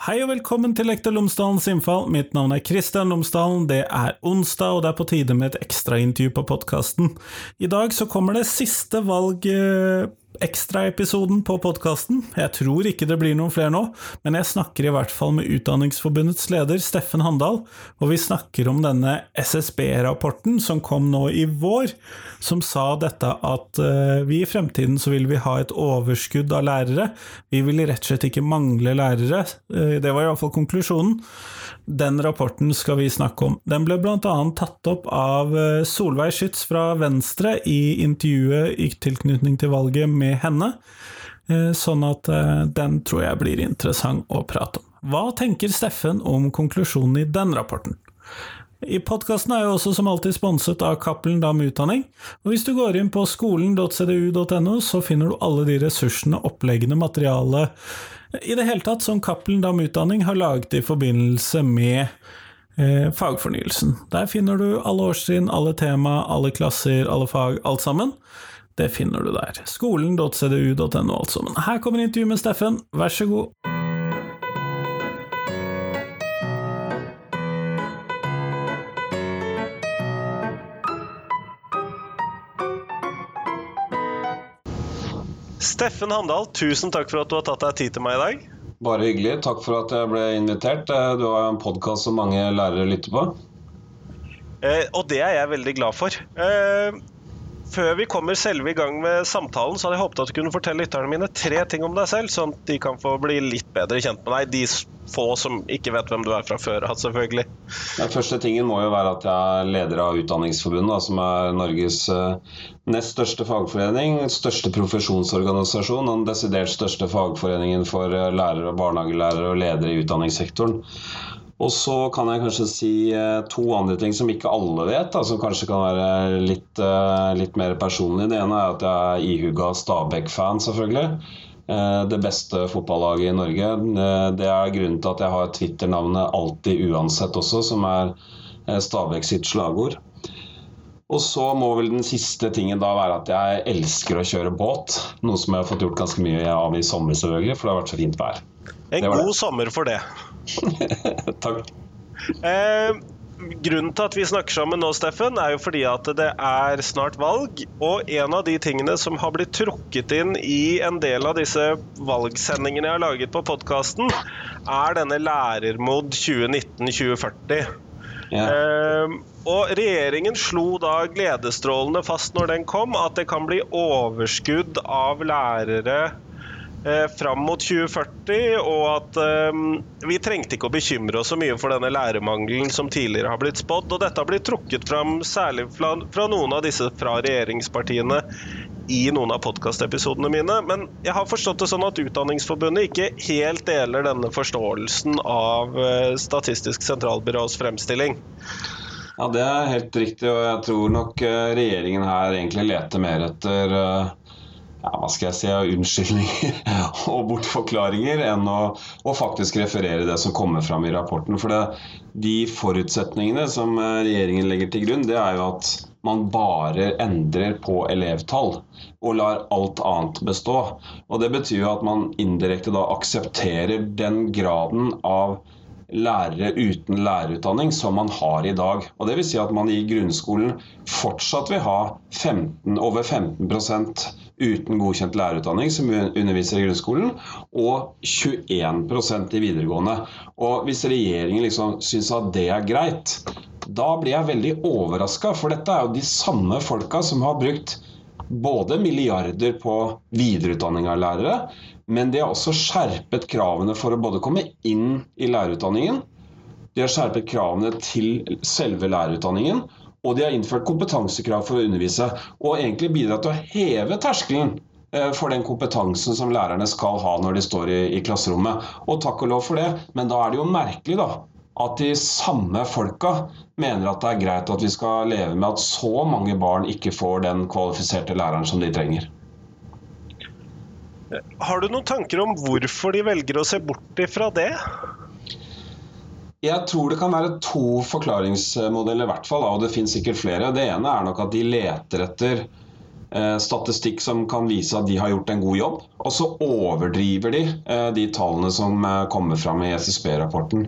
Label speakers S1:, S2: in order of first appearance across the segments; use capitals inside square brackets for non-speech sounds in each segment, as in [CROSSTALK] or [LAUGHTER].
S1: Hei og velkommen til Lektor Lomsdalens innfall. Mitt navn er Kristian Lomsdalen. Det er onsdag, og det er på tide med et ekstraintervju på podkasten. I dag så kommer det siste valg eh, ekstraepisoden på podkasten. Jeg tror ikke det blir noen flere nå, men jeg snakker i hvert fall med Utdanningsforbundets leder, Steffen Handal, og vi snakker om denne SSB-rapporten som kom nå i vår, som sa dette at uh, vi i fremtiden så vil vi ha et overskudd av lærere. Vi vil rett og slett ikke mangle lærere. Uh, det var iallfall konklusjonen. Den rapporten skal vi snakke om. Den ble annet tatt opp av uh, Solveig Schytz fra Venstre i intervjuet i tilknytning til valget med henne, sånn at den tror jeg blir interessant å prate om. Hva tenker Steffen om konklusjonen i den rapporten? I Podkasten er jo også som alltid sponset av Cappelen Dam Utdanning. Og hvis du går inn på skolen.cdu.no, så finner du alle de ressursene, oppleggene, materialet i det hele tatt som Cappelen Dam Utdanning har laget i forbindelse med eh, fagfornyelsen. Der finner du alle årstrinn, alle tema, alle klasser, alle fag, alt sammen. Det finner du der. Skolen.cdu.no, altså. Men Her kommer intervjuet med Steffen, vær så god.
S2: Steffen Handal, tusen takk for at du har tatt deg tid til meg i dag.
S3: Bare hyggelig. Takk for at jeg ble invitert. Du har en podkast som mange lærere lytter på.
S2: Eh, og det er jeg veldig glad for. Eh, før vi kommer selve i gang med samtalen, så hadde jeg håpet at du kunne fortelle lytterne mine tre ting om deg selv, sånn at de kan få bli litt bedre kjent med deg. De få som ikke vet hvem du er fra før av, selvfølgelig.
S3: Den første tingen må jo være at jeg er leder av Utdanningsforbundet, som er Norges eh, nest største fagforening, største profesjonsorganisasjon og den desidert største fagforeningen for lærere lærere, barnehagelærere og ledere i utdanningssektoren. Og så kan jeg kanskje si eh, to andre ting som ikke alle vet, da, som kanskje kan være litt, eh, litt mer personlig. Det ene er at jeg er ihuga Stabæk-fan, selvfølgelig. Eh, det beste fotballaget i Norge. Det er grunnen til at jeg har Twitter-navnet alltid uansett også, som er Stabæk sitt slagord. Og så må vel den siste tingen da være at jeg elsker å kjøre båt. Noe som jeg har fått gjort ganske mye av i sommer, selvfølgelig, for det har vært så fint vær.
S2: En god sommer for det.
S3: Takk.
S2: Eh, grunnen til at vi snakker sammen nå, Steffen, er jo fordi at det er snart valg. Og en av de tingene som har blitt trukket inn i en del av disse valgsendingene jeg har laget på podkasten, er denne Lærermod 2019-2040. Ja. Eh, og regjeringen slo da gledesstrålende fast når den kom, at det kan bli overskudd av lærere eh, fram mot 2040, og at eh, vi trengte ikke å bekymre oss så mye for denne lærermangelen som tidligere har blitt spådd. Og dette har blitt trukket fram særlig fra, fra noen av disse fra regjeringspartiene i noen av podkastepisodene mine. Men jeg har forstått det sånn at Utdanningsforbundet ikke helt deler denne forståelsen av eh, Statistisk sentralbyrås fremstilling.
S3: Ja, det er helt riktig, og jeg tror nok eh, regjeringen her egentlig leter mer etter uh, ja, hva skal jeg si, unnskyldninger [LAUGHS] og bortforklaringer enn å, å, faktisk referere det som kommer fram i rapporten. For det, de forutsetningene som eh, regjeringen legger til grunn, det er jo at man bare endrer på elevtall og lar alt annet bestå. Og Det betyr jo at man indirekte da aksepterer den graden av lærere uten lærerutdanning som man har i dag. Og vil si at man i grunnskolen fortsatt vil ha 15, over 15 uten godkjent lærerutdanning som underviser i grunnskolen, og 21% i videregående. Og Hvis regjeringen liksom syns at det er greit, da blir jeg veldig overraska, for dette er jo de samme folka som har brukt både milliarder på videreutdanning av lærere, men de har også skjerpet kravene for å både komme inn i lærerutdanningen, de har skjerpet kravene til selve lærerutdanningen, og de har innført kompetansekrav for å undervise. Og egentlig bidratt til å heve terskelen eh, for den kompetansen som lærerne skal ha når de står i, i, klasserommet. Og takk og lov for det, men da er det jo merkelig da, at de samme folka mener at det er greit at vi skal leve med at så mange barn ikke får den kvalifiserte læreren som de trenger.
S2: Har du noen tanker om hvorfor de velger å se bort ifra det?
S3: Jeg tror det kan være to forklaringsmodeller, i hvert fall, og det finnes sikkert flere. Det ene er nok at de leter etter eh, statistikk som kan vise at de har gjort en god jobb, og så overdriver de eh, de tallene som eh, kommer fram i SSB-rapporten.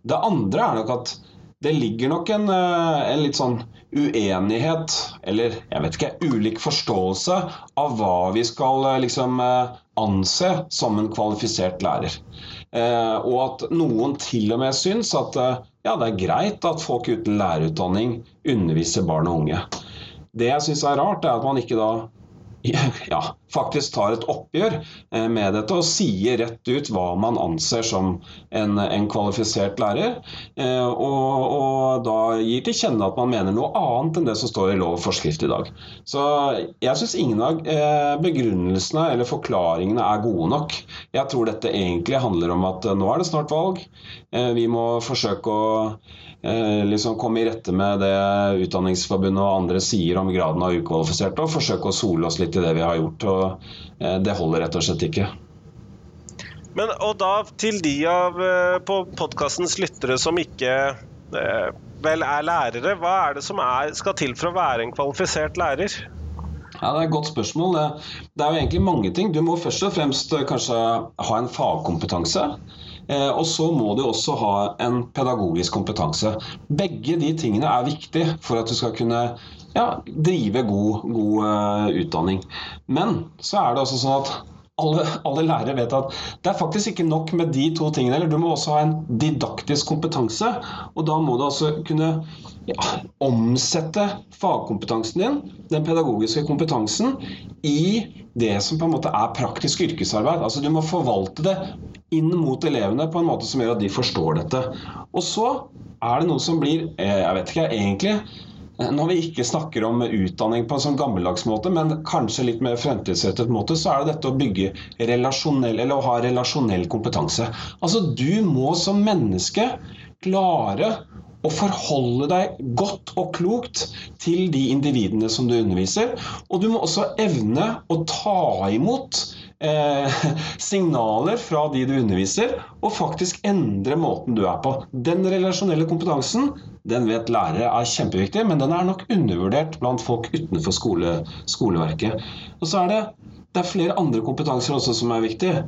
S3: Det andre er nok at det ligger nok en, en, litt sånn uenighet, eller jeg vet ikke, ulik forståelse av hva vi skal liksom anse som en kvalifisert lærer. Og at noen til og med syns at ja, det er greit at folk uten lærerutdanning underviser barn og unge. Det jeg syns er rart, er at man ikke da [CLEARS THROAT] ja, faktisk tar et oppgjør eh, med dette og sier rett ut hva man anser som en, en kvalifisert lærer. Eh, og, og, da gir til kjenne at man mener noe annet enn det som står i lov og forskrift i dag. Så jeg syns ingen av eh, begrunnelsene eller forklaringene er gode nok. Jeg tror dette egentlig handler om at nå er det snart valg. Vi må forsøke å liksom komme i rette med det Utdanningsforbundet og andre sier om graden av ukvalifiserte, og forsøke å sole oss litt i det vi har gjort. og eh, Det holder rett og slett ikke.
S2: Men og da til de av eh, på podkastens lyttere som ikke vel er lærere, hva er det som er, skal til for å være en kvalifisert lærer?
S3: Ja, Det er et godt spørsmål. Det, er jo egentlig mange ting. Du må først og fremst kanskje ha en fagkompetanse. Eh, og så må du også ha en pedagogisk kompetanse. Begge de tingene er viktige for at du skal kunne ja, drive god, god uh, utdanning. Men så er det også sånn at alle, alle, lærere vet at det er faktisk ikke nok med de to tingene. eller Du må også ha en didaktisk kompetanse. Og da må du altså kunne ja, omsette fagkompetansen din, den pedagogiske kompetansen, i det som på en måte er praktisk yrkesarbeid. Altså Du må forvalte det inn mot elevene på en måte som gjør at de forstår dette. Og så er det noe som blir eh, Jeg vet ikke egentlig når vi ikke snakker om utdanning på en sånn gammeldags måte, men kanskje litt mer fremtidsrettet måte, så er det dette å bygge relasjonell, eller å ha relasjonell kompetanse. Altså Du må som menneske klare å forholde deg godt og klokt til de individene som du underviser. Og du må også evne å ta imot eh, signaler fra de du underviser, og faktisk endre måten du er på. Den relasjonelle kompetansen den vet lærere er kjempeviktig, men den er nok undervurdert blant folk utenfor skole, skoleverket. Og så er det, det er flere andre kompetanser også som er viktige.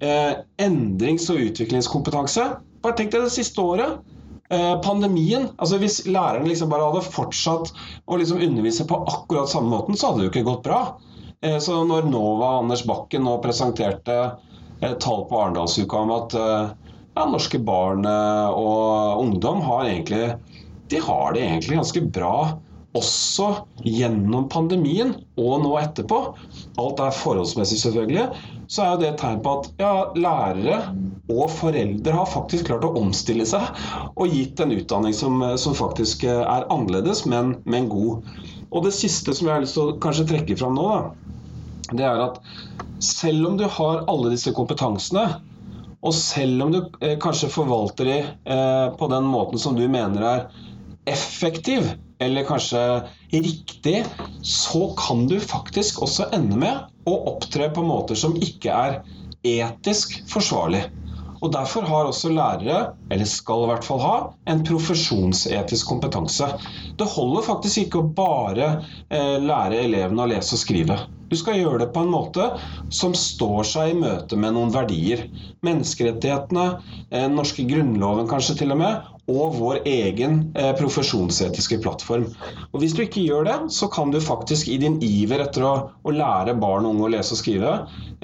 S3: Eh, endrings- og utviklingskompetanse. Bare tenk deg det siste året. Eh, pandemien altså Hvis læreren liksom bare hadde fortsatt å liksom undervise på akkurat samme måten, så hadde det jo ikke gått bra. Eh, så når Nova Anders Bakken nå presenterte tall på Arendalsuka om at eh, ja, norske barn og ungdom har egentlig de har det egentlig ganske bra også gjennom pandemien og nå etterpå. Alt er forholdsmessig, selvfølgelig. Så er det et tegn på at ja, lærere og foreldre har faktisk klart å omstille seg og gitt en utdanning som, som faktisk er annerledes, men, men, god. Og det siste som jeg har lyst til å kanskje trekke fram nå, da, det er at selv om du har alle disse kompetansene, og selv om du eh, kanskje forvalter de eh, på den måten som du mener er effektiv, eller kanskje riktig, så kan du faktisk også ende med å opptre på måter som ikke er etisk forsvarlig. Og Derfor har også lærere, eller skal i hvert fall ha, en profesjonsetisk kompetanse. Det holder faktisk ikke å bare eh, lære elevene å lese og skrive. Du skal gjøre det på en måte som står seg i møte med noen verdier. Menneskerettighetene, eh, den norske grunnloven kanskje til og med, og vår egen eh, profesjonsetiske plattform. Og Hvis du ikke gjør det, så kan du faktisk i din iver etter å, å lære barn og unge å lese og skrive,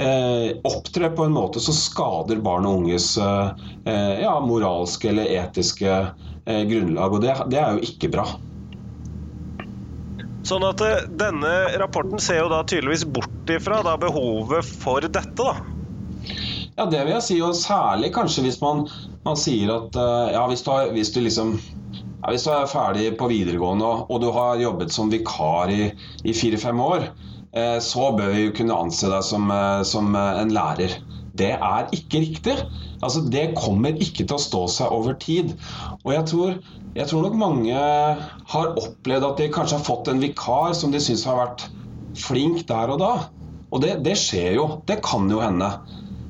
S3: eh, opptre på en måte som skader barn og unges eh, ja, moralske eller etiske eh, grunnlag. Og det, det, er jo ikke bra.
S2: Sånn at eh, denne rapporten ser jo da tydeligvis bort ifra behovet for dette, da.
S3: Ja, det vil jeg si, og særlig kanskje hvis man man sier at eh, ja, hvis du, hvis du liksom ja, hvis du er ferdig på videregående og, du har jobbet som vikar i, i fire-fem år, eh, så bør vi jo kunne anse deg som, eh, som, en lærer. Det er ikke riktig. Altså, det kommer ikke til å stå seg over tid. Og jeg tror, jeg tror nok mange har opplevd at de kanskje har fått en vikar som de syns har vært flink der og da. Og det, det skjer jo. Det kan jo hende.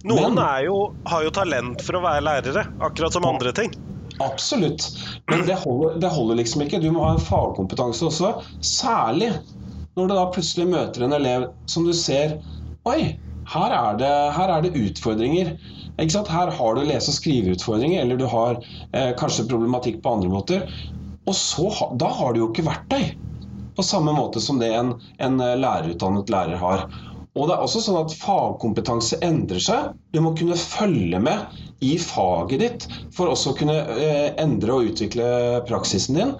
S2: Noen jo, har jo talent for å være lærere, akkurat som andre ting.
S3: Absolutt, men det holder, det holder, liksom ikke. Du må ha en fagkompetanse også. Særlig når du da plutselig møter en elev som du ser Oi, her er det, her er det utfordringer. Her har du lese- og skriveutfordringer, eller du har eh, kanskje problematikk på andre måter. Og så, da har du jo ikke verktøy på samme måte som det en, en eh, lærerutdannet lærer har. Og det er også sånn at Fagkompetanse endrer seg. Du må kunne følge med i faget ditt for også å kunne eh, endre og utvikle praksisen din.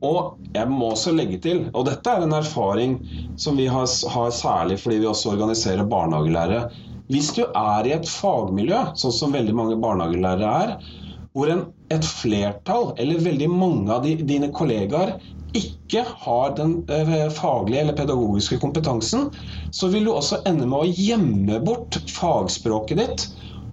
S3: Og jeg må også legge til, og dette er en erfaring som vi har, har særlig fordi vi også organiserer barnehagelærere. Hvis du er i et fagmiljø, sånn som veldig mange barnehagelærere er, hvor en, et flertall, eller veldig mange av de, dine kollegaer, ikke har den eh, faglige eller pedagogiske kompetansen, så vil du også ende med å gjemme bort fagspråket ditt,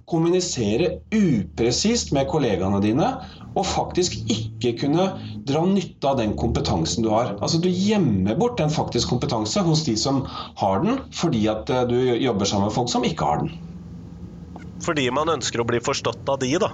S3: kommunisere upresist med kollegaene dine, og faktisk ikke kunne dra nytte av den kompetansen du har. Altså Du gjemmer bort den faktisk kompetanse hos de som har den, fordi at eh, du jobber sammen med folk som ikke har den.
S2: Fordi man ønsker å bli forstått av de, da?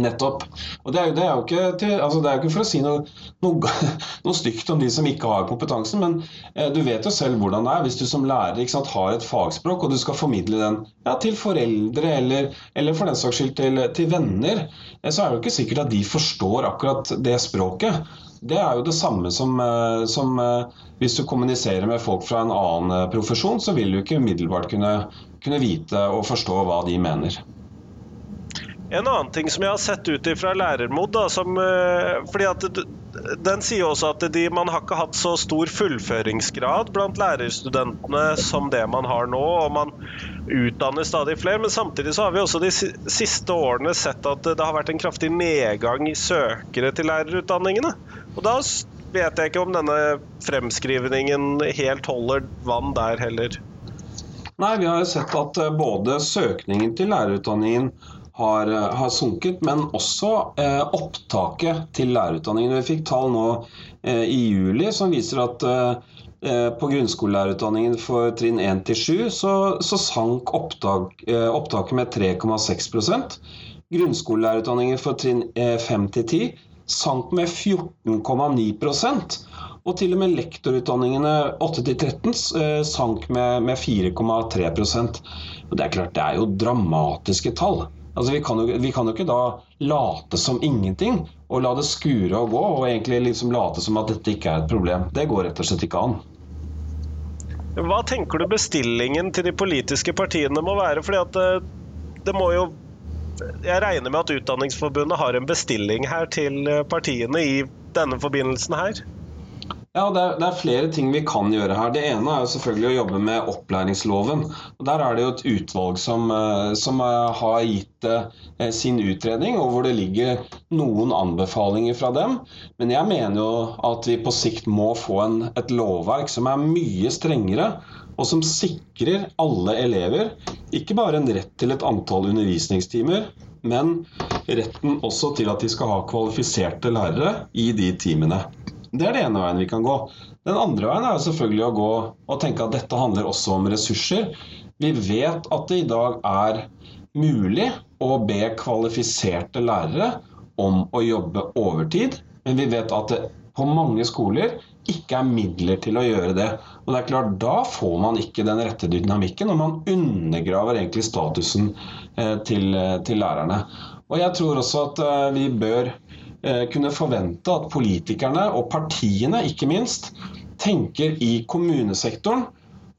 S3: Nettopp. Og det er, jo, det er jo ikke, til, altså det er ikke, for å si noe, noe, [LAUGHS] noe, stygt om de som ikke har kompetansen, men eh, du vet jo selv hvordan det er hvis du som lærer sant, har et fagspråk og du skal formidle den ja, til foreldre eller, eller, for den saks skyld til, til venner, eh, så er det jo ikke sikkert at de forstår akkurat det språket. Det er jo det samme som, eh, som eh, hvis du kommuniserer med folk fra en annen eh, profesjon, så vil du ikke umiddelbart kunne, kunne vite og forstå hva de mener.
S2: En annen ting som jeg har sett ut fra Lærermod, da, som, eh, fordi at den sier også at de, man har ikke hatt så stor fullføringsgrad blant lærerstudentene som det man har nå, og man utdanner stadig flere. Men samtidig så har vi også de siste årene sett at det har vært en kraftig nedgang i søkere til lærerutdanningene. Og da vet jeg ikke om denne fremskrivningen helt holder vann der heller.
S3: Nei, vi har sett at eh, både søkningen til lærerutdanningen har, eh, har sunket, men også eh, opptaket til lærerutdanningen. Vi fikk tall nå eh, i juli som viser at eh, eh på grunnskolelærerutdanningen for trinn 1 til 7 så, så sank opptak, eh, opptaket med 3,6% Grunnskolelærerutdanningen for trinn 5 til 10 sank med 14,9% og til og med lektorutdanningene 8-13 sank med, med 4,3% Det er klart, det er jo dramatiske tall. Altså, vi, kan jo, vi kan jo ikke da late som ingenting og la det skure og gå, og egentlig liksom late som at dette ikke er et problem. Det går rett og slett ikke an.
S2: Hva tenker du bestillingen til de politiske partiene må være? Fordi at det, eh, det må jo Jeg regner med at Utdanningsforbundet har en bestilling her til eh, partiene i denne forbindelsen her?
S3: Ja, det er, det er, flere ting vi kan gjøre her. Det ene er jo selvfølgelig å jobbe med opplæringsloven. Og Der er det jo et utvalg som, eh, som har gitt eh, sin utredning, og hvor det ligger noen anbefalinger fra dem. Men jeg mener jo at vi på sikt må få en, et lovverk som er mye strengere, og som sikrer alle elever ikke bare en rett til et antall undervisningstimer, men retten også til at de skal ha kvalifiserte lærere i de timene. Det er det ene veien vi kan gå. Den andre veien er selvfølgelig å gå og tenke at dette handler også om ressurser. Vi vet at det i dag er mulig å be kvalifiserte lærere om å jobbe overtid, men vi vet at det på mange skoler ikke er midler til å gjøre det. Og det er klart, Da får man ikke den rette dynamikken, og man undergraver egentlig statusen eh, til, eh, til lærerne. Og jeg tror også at eh, vi bør kunne forvente at politikerne, og partiene ikke minst, tenker i kommunesektoren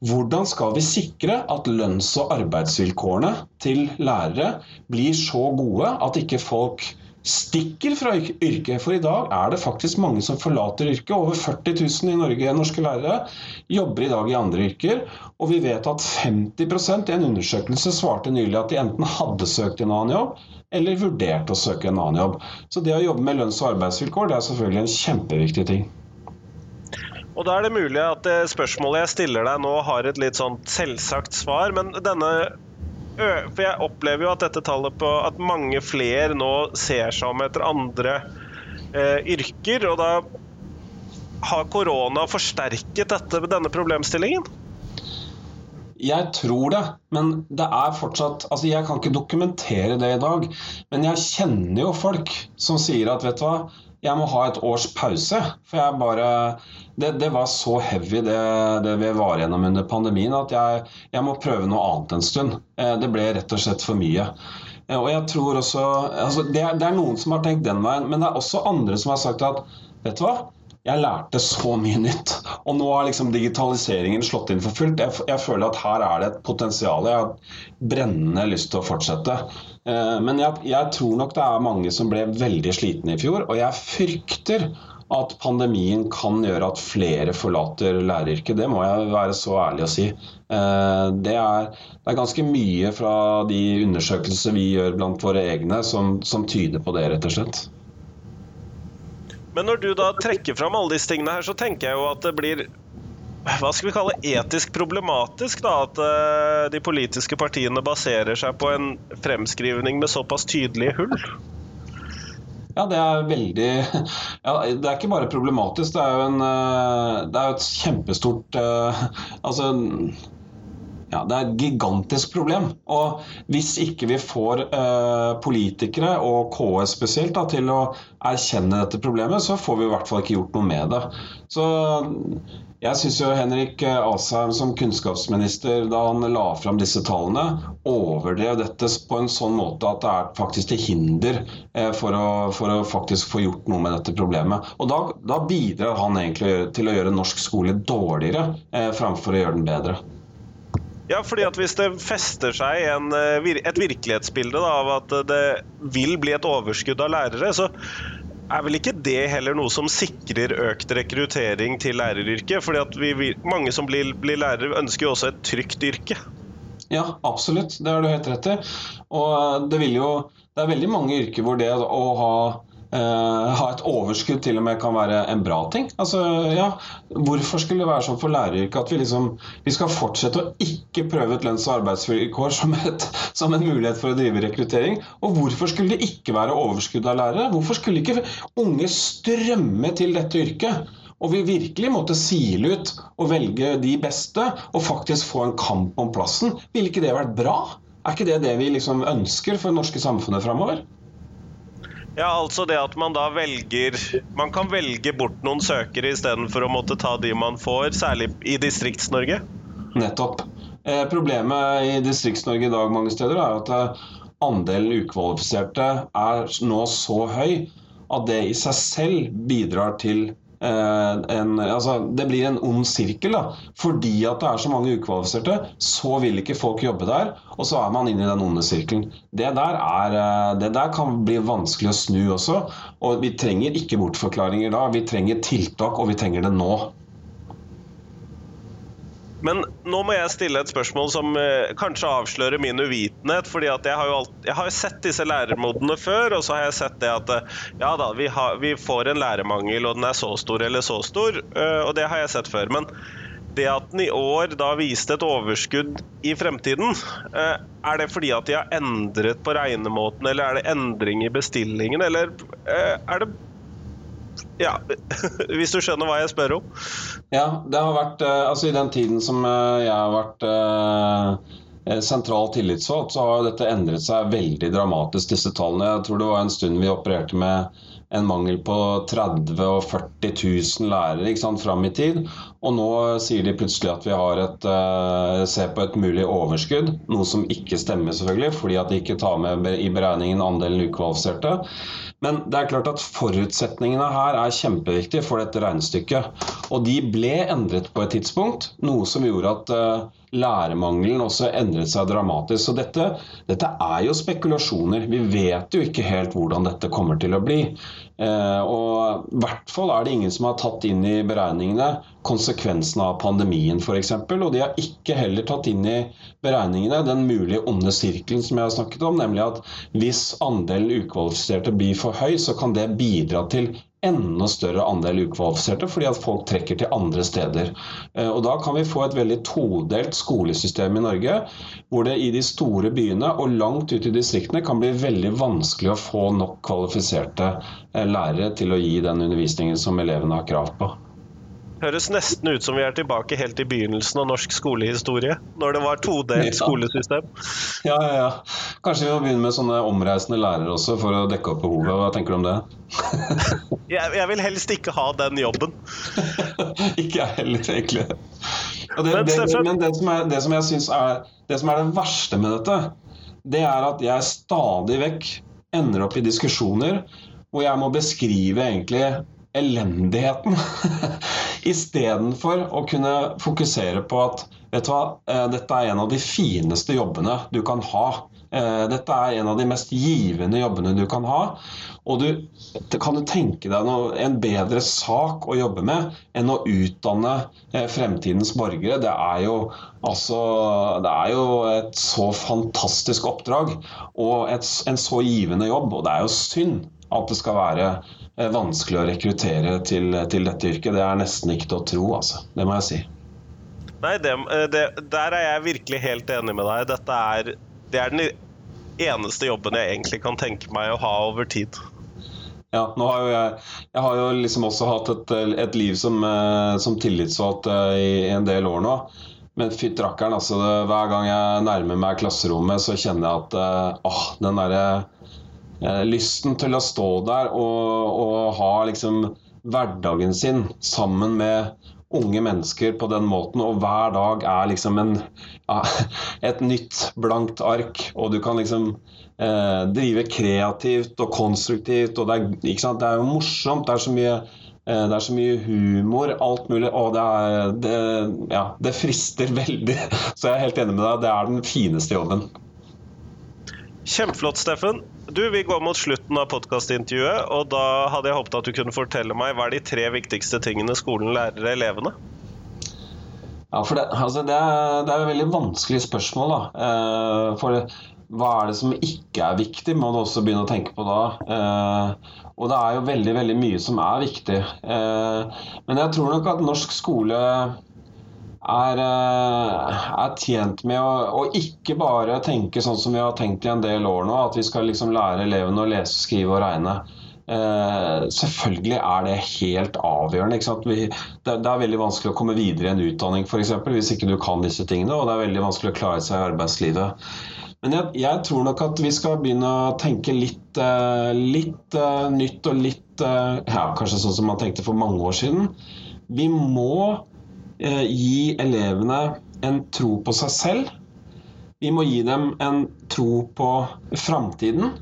S3: hvordan skal vi sikre at lønns- og arbeidsvilkårene til lærere blir så gode at ikke folk stikker fra yrket? For i dag er det faktisk mange som forlater yrket. Over 40 000 i Norge norske lærere jobber i dag i andre yrker. Og vi vet at 50% i en undersøkelse svarte nylig at de enten hadde søkt en annen jobb, eller vurderte å søke en annen jobb. Så det å jobbe med lønns- og arbeidsvilkår det er selvfølgelig en kjempeviktig ting.
S2: Og Da er det mulig at spørsmålet jeg stiller deg nå har et litt sånn selvsagt svar, men denne For jeg opplever jo at dette tallet på at mange flere nå ser seg om etter andre eh, yrker, og da har korona forsterket dette, denne problemstillingen?
S3: Jeg tror det, men det er fortsatt Altså, jeg kan ikke dokumentere det i dag, men jeg kjenner jo folk som sier at vet du hva, jeg må ha et års pause. For jeg bare Det, det var så heavy, det, det, vi var gjennom under pandemien, at jeg, jeg, må prøve noe annet en stund. Eh, det ble rett og slett for mye. Eh, og jeg tror også altså det, er, det er noen som har tenkt den veien, men det er også andre som har sagt at vet du hva, jeg lærte så mye nytt. Og nå har liksom digitaliseringen slått inn for fullt. Jeg, jeg, føler at her er det et potensial. Jeg har brennende lyst til å fortsette. Eh, men jeg, jeg, tror nok det er mange som ble veldig slitne i fjor. Og jeg frykter at pandemien kan gjøre at flere forlater læreryrket. Det må jeg være så ærlig å si. Eh, det er, det er ganske mye fra de undersøkelser vi gjør blant våre egne som, som tyder på det, rett og slett.
S2: Men når du da trekker fram alle disse tingene her, så tenker jeg jo at det blir hva skal vi kalle etisk problematisk da, at uh, de politiske partiene baserer seg på en fremskrivning med såpass tydelige hull?
S3: Ja, det er veldig ja, Det er ikke bare problematisk, det er jo en, eh, det er et kjempestort uh, Altså ja, det er et gigantisk problem. Og hvis ikke vi får eh, politikere, og KS spesielt, da, til å erkjenne dette problemet, så får vi i hvert fall ikke gjort noe med det. Så jeg syns jo Henrik Asheim som kunnskapsminister, da han la fram disse tallene, overdrev dette på en sånn måte at det er faktisk til hinder eh, for, å, for, å, faktisk få gjort noe med dette problemet. Og da, da bidrar han egentlig til å gjøre norsk skole dårligere eh, framfor å gjøre den bedre.
S2: Ja, fordi at Hvis det fester seg en, eh, et virkelighetsbilde da, av at det vil bli et overskudd av lærere, så er vel ikke det heller noe som sikrer økt rekruttering til læreryrket? Fordi at vi, mange som blir, blir lærere, ønsker jo også et trygt yrke.
S3: Ja, absolutt. Det har du helt rett i. Og det, jo, det er veldig mange yrker hvor det å ha Uh, ha et overskudd til og med kan være en bra ting. Altså, ja, Hvorfor skulle det være sånn for læreryrket at vi, liksom, vi skal fortsette å ikke prøve ut lønns- og arbeidsvilkår som, et, som, en mulighet for å drive rekruttering? Og hvorfor skulle det ikke være overskudd av lærere? Hvorfor skulle ikke unge strømme til dette yrket? Og vi virkelig måtte sile ut og velge de beste og faktisk få en kamp om plassen. Ville ikke det vært bra? Er ikke det det vi liksom ønsker for det norske samfunnet framover?
S2: Ja, altså det at man da velger Man kan velge bort noen søkere istedenfor å måtte ta de man får, særlig i Distrikts-Norge?
S3: Nettopp. Eh, problemet i Distrikts-Norge i dag mange steder er at eh, andelen ukvalifiserte er nå så høy at det i seg selv bidrar til en, altså, det blir en ond sirkel. da. Fordi at det er så mange ukvalifiserte, så vil ikke folk jobbe der. Og så er man inne i den onde sirkelen. Det der, er, eh, det der kan bli vanskelig å snu også. Og vi trenger ikke bortforklaringer da. Vi trenger tiltak, og vi trenger det nå.
S2: Men nå må jeg stille et spørsmål som eh, kanskje avslører min uvitenhet. fordi at jeg har jo alt, jeg har sett disse lærermodene før, og så har jeg sett det at eh, ja da, vi, har, vi, får en lærermangel, og den er så stor eller så stor. Eh, og det har jeg sett før. Men det at den i år da viste et overskudd i fremtiden, eh, er det fordi at de har endret på regnemåten, eller er det endring i bestillingen, eller eh, er det ja, [LAUGHS] hvis du skjønner hva jeg spør om?
S3: Ja, det har vært eh, Altså, i den tiden som eh, jeg har vært eh, sentral tillitsvalgt, så har dette endret seg veldig dramatisk, disse tallene. Jeg tror det var en stund vi opererte med en mangel på 30 og 40 000 lærere ikke sant, fram i tid. Og nå sier de plutselig at vi har et, uh, ser på et mulig overskudd, noe som ikke stemmer, selvfølgelig, fordi at de ikke tar med i beregningen andelen ukvalifiserte. Men det er klart at forutsetningene her er kjempeviktige for dette regnestykket. Og de ble endret på et tidspunkt, noe som gjorde at uh, lærermangelen også endret seg dramatisk. Så dette, dette, er jo spekulasjoner. Vi vet jo ikke helt hvordan dette kommer til å bli. Eh, og i hvert fall er det ingen som har tatt inn i beregningene konsekvensene av pandemien f.eks. Og de har ikke heller tatt inn i beregningene den mulige onde sirkelen som jeg har snakket om, nemlig at hvis andelen ukvalifiserte blir for høy, så kan det bidra til enda større andel ukvalifiserte, fordi at folk trekker til andre steder. Eh, og Da kan vi få et veldig todelt skolesystem i Norge, hvor det i de store byene og langt ut i distriktene kan bli veldig vanskelig å få nok kvalifiserte eh, lærere til å gi den undervisningen som elevene har krav på.
S2: Høres nesten ut som vi er tilbake helt i begynnelsen av norsk skolehistorie. Når det var todelt skolesystem.
S3: Ja, ja, ja. Kanskje vi må begynne med sånne omreisende lærere også, for å dekke opp behovet. Hva tenker du om det? [LAUGHS]
S2: Jeg, jeg vil helst ikke ha den jobben. [LAUGHS]
S3: ikke jeg heller, egentlig. Det,
S2: Men
S3: det, men det som, er, det som jeg syns er det som er det verste med dette, det er at jeg stadig vekk ender opp i diskusjoner hvor jeg må beskrive egentlig elendigheten. [LAUGHS] Istedenfor å kunne fokusere på at vet du hva, eh, dette er en av de fineste jobbene du kan ha. Eh, Dette er en av de mest givende jobbene du kan ha. Og du, kan du tenke deg noe, en bedre sak å jobbe med enn å utdanne eh, fremtidens borgere? Det er jo, altså, det er jo et så fantastisk oppdrag og et, en så givende jobb. Og det er jo synd at det skal være vanskelig å rekruttere til, til dette yrket. Det er nesten ikke til å tro, altså. Det må jeg si.
S2: Nei, det, det, der er jeg virkelig helt enig med deg. Dette er, det er den eneste jobben jeg egentlig kan tenke meg å ha over tid.
S3: Ja, har jo jeg, jeg har jo liksom også hatt et, et liv som, eh, som tillitsvalgt eh, i en del år nå. Men fytti rakkeren, altså. Hver gang jeg nærmer meg klasserommet, så kjenner jeg at eh, åh, den derre eh, lysten til å stå der og, og ha liksom hverdagen sin sammen med unge mennesker på den måten, og hver dag er liksom en, ja, et nytt blankt ark, og du kan liksom eh, drive kreativt og konstruktivt, og det er, det er jo morsomt, det er så mye eh, det er så mye humor, alt mulig, og det, er, det, ja, det frister [LAUGHS] veldig. Så jeg er helt enig med deg, det er den fineste jobben.
S2: Kjempeflott, Steffen. Du, Vi går mot slutten av podkastintervjuet, og da hadde jeg håpet at du kunne fortelle meg hva er de tre viktigste tingene skolen lærer elevene?
S3: Ja, for det, altså det, er, det er et veldig vanskelig spørsmål. da. Eh, for hva er det som ikke er viktig, må du også begynne å tenke på da. Eh, og det er jo veldig veldig mye som er viktig. Eh, men jeg tror nok at norsk skole er, eh, er tjent med å, å ikke bare tenke sånn som vi har tenkt i en del år nå, at vi skal liksom lære elevene å lese, skrive og regne. Eh, selvfølgelig er det helt avgjørende. Vi, det, det er veldig vanskelig å komme videre i en utdanning eksempel, hvis ikke du kan disse tingene, og det er veldig vanskelig å klare seg i arbeidslivet. Men jeg, jeg tror nok at vi skal begynne å tenke litt, eh, litt eh, nytt og litt eh, ja, Kanskje sånn som man tenkte for mange år siden. Vi må gi elevene en tro på seg selv. Vi må gi dem en tro på framtiden.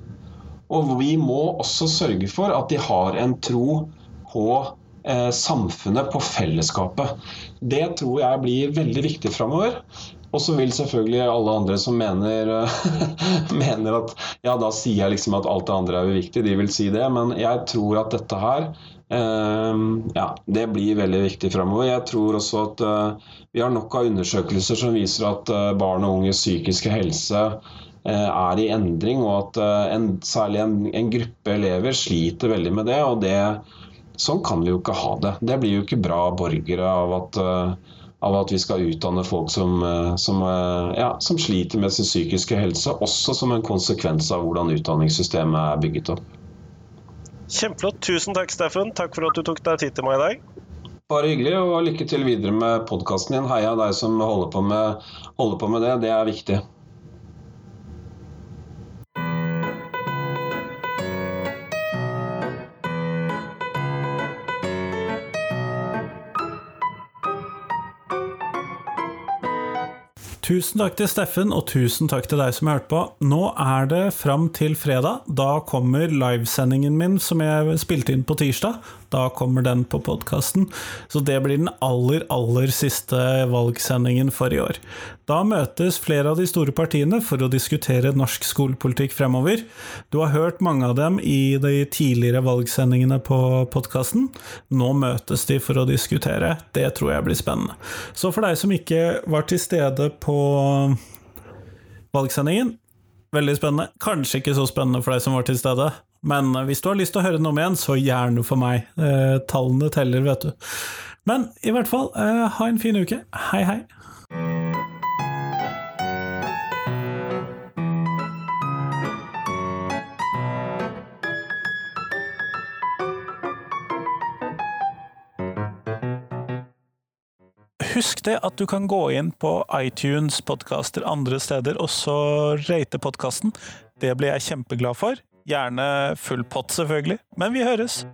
S3: Og vi må også sørge for at de har en tro på eh, samfunnet, på fellesskapet. Det tror jeg blir veldig viktig framover. Og så vil selvfølgelig alle andre som mener, [LAUGHS] mener at ja, da sier jeg liksom at alt det andre er uviktig, de vil si det. Men jeg tror at dette her eh, ja, det blir veldig viktig framover. Jeg tror også at eh, vi har nok av undersøkelser som viser at eh, barn og unges psykiske helse eh, er i endring, og at en, særlig en, en gruppe elever sliter veldig med det. og det Sånn kan vi jo ikke ha det. Det blir jo ikke bra borgere av at, av at vi skal utdanne folk som, som, ja, som sliter med sin psykiske helse, også som en konsekvens av hvordan utdanningssystemet er bygget opp.
S2: Kjempeflott. Tusen takk, Steffen. Takk for at du tok deg tid til meg i dag.
S3: Bare hyggelig, og lykke til videre med podkasten din. Heia deg som holder på, med, holder på med det. Det er viktig.
S1: Tusen takk til Steffen, og tusen takk til deg som har hørt på. Nå er det fram til fredag. Da kommer livesendingen min som jeg spilte inn på tirsdag. Da kommer den på podkasten. Så det blir den aller, aller siste valgsendingen for i år. Da møtes flere av de store partiene for å diskutere norsk skolepolitikk fremover. Du har hørt mange av dem i de tidligere valgsendingene på podkasten. Nå møtes de for å diskutere. Det tror jeg blir spennende. Så for deg som ikke var til stede på valgsendingen, veldig spennende. Kanskje ikke så spennende for deg som var til stede. Men hvis du har lyst til å høre noe om igjen, så gjerne for meg. Eh, tallene teller, vet du. Men i hvert fall, eh, ha en fin uke. Hei, hei. husk det at du kan gå inn på iTunes, podkaster andre steder, og så rate podkasten. Det blir jeg kjempeglad for. Gjerne full pott, selvfølgelig. Men vi høres!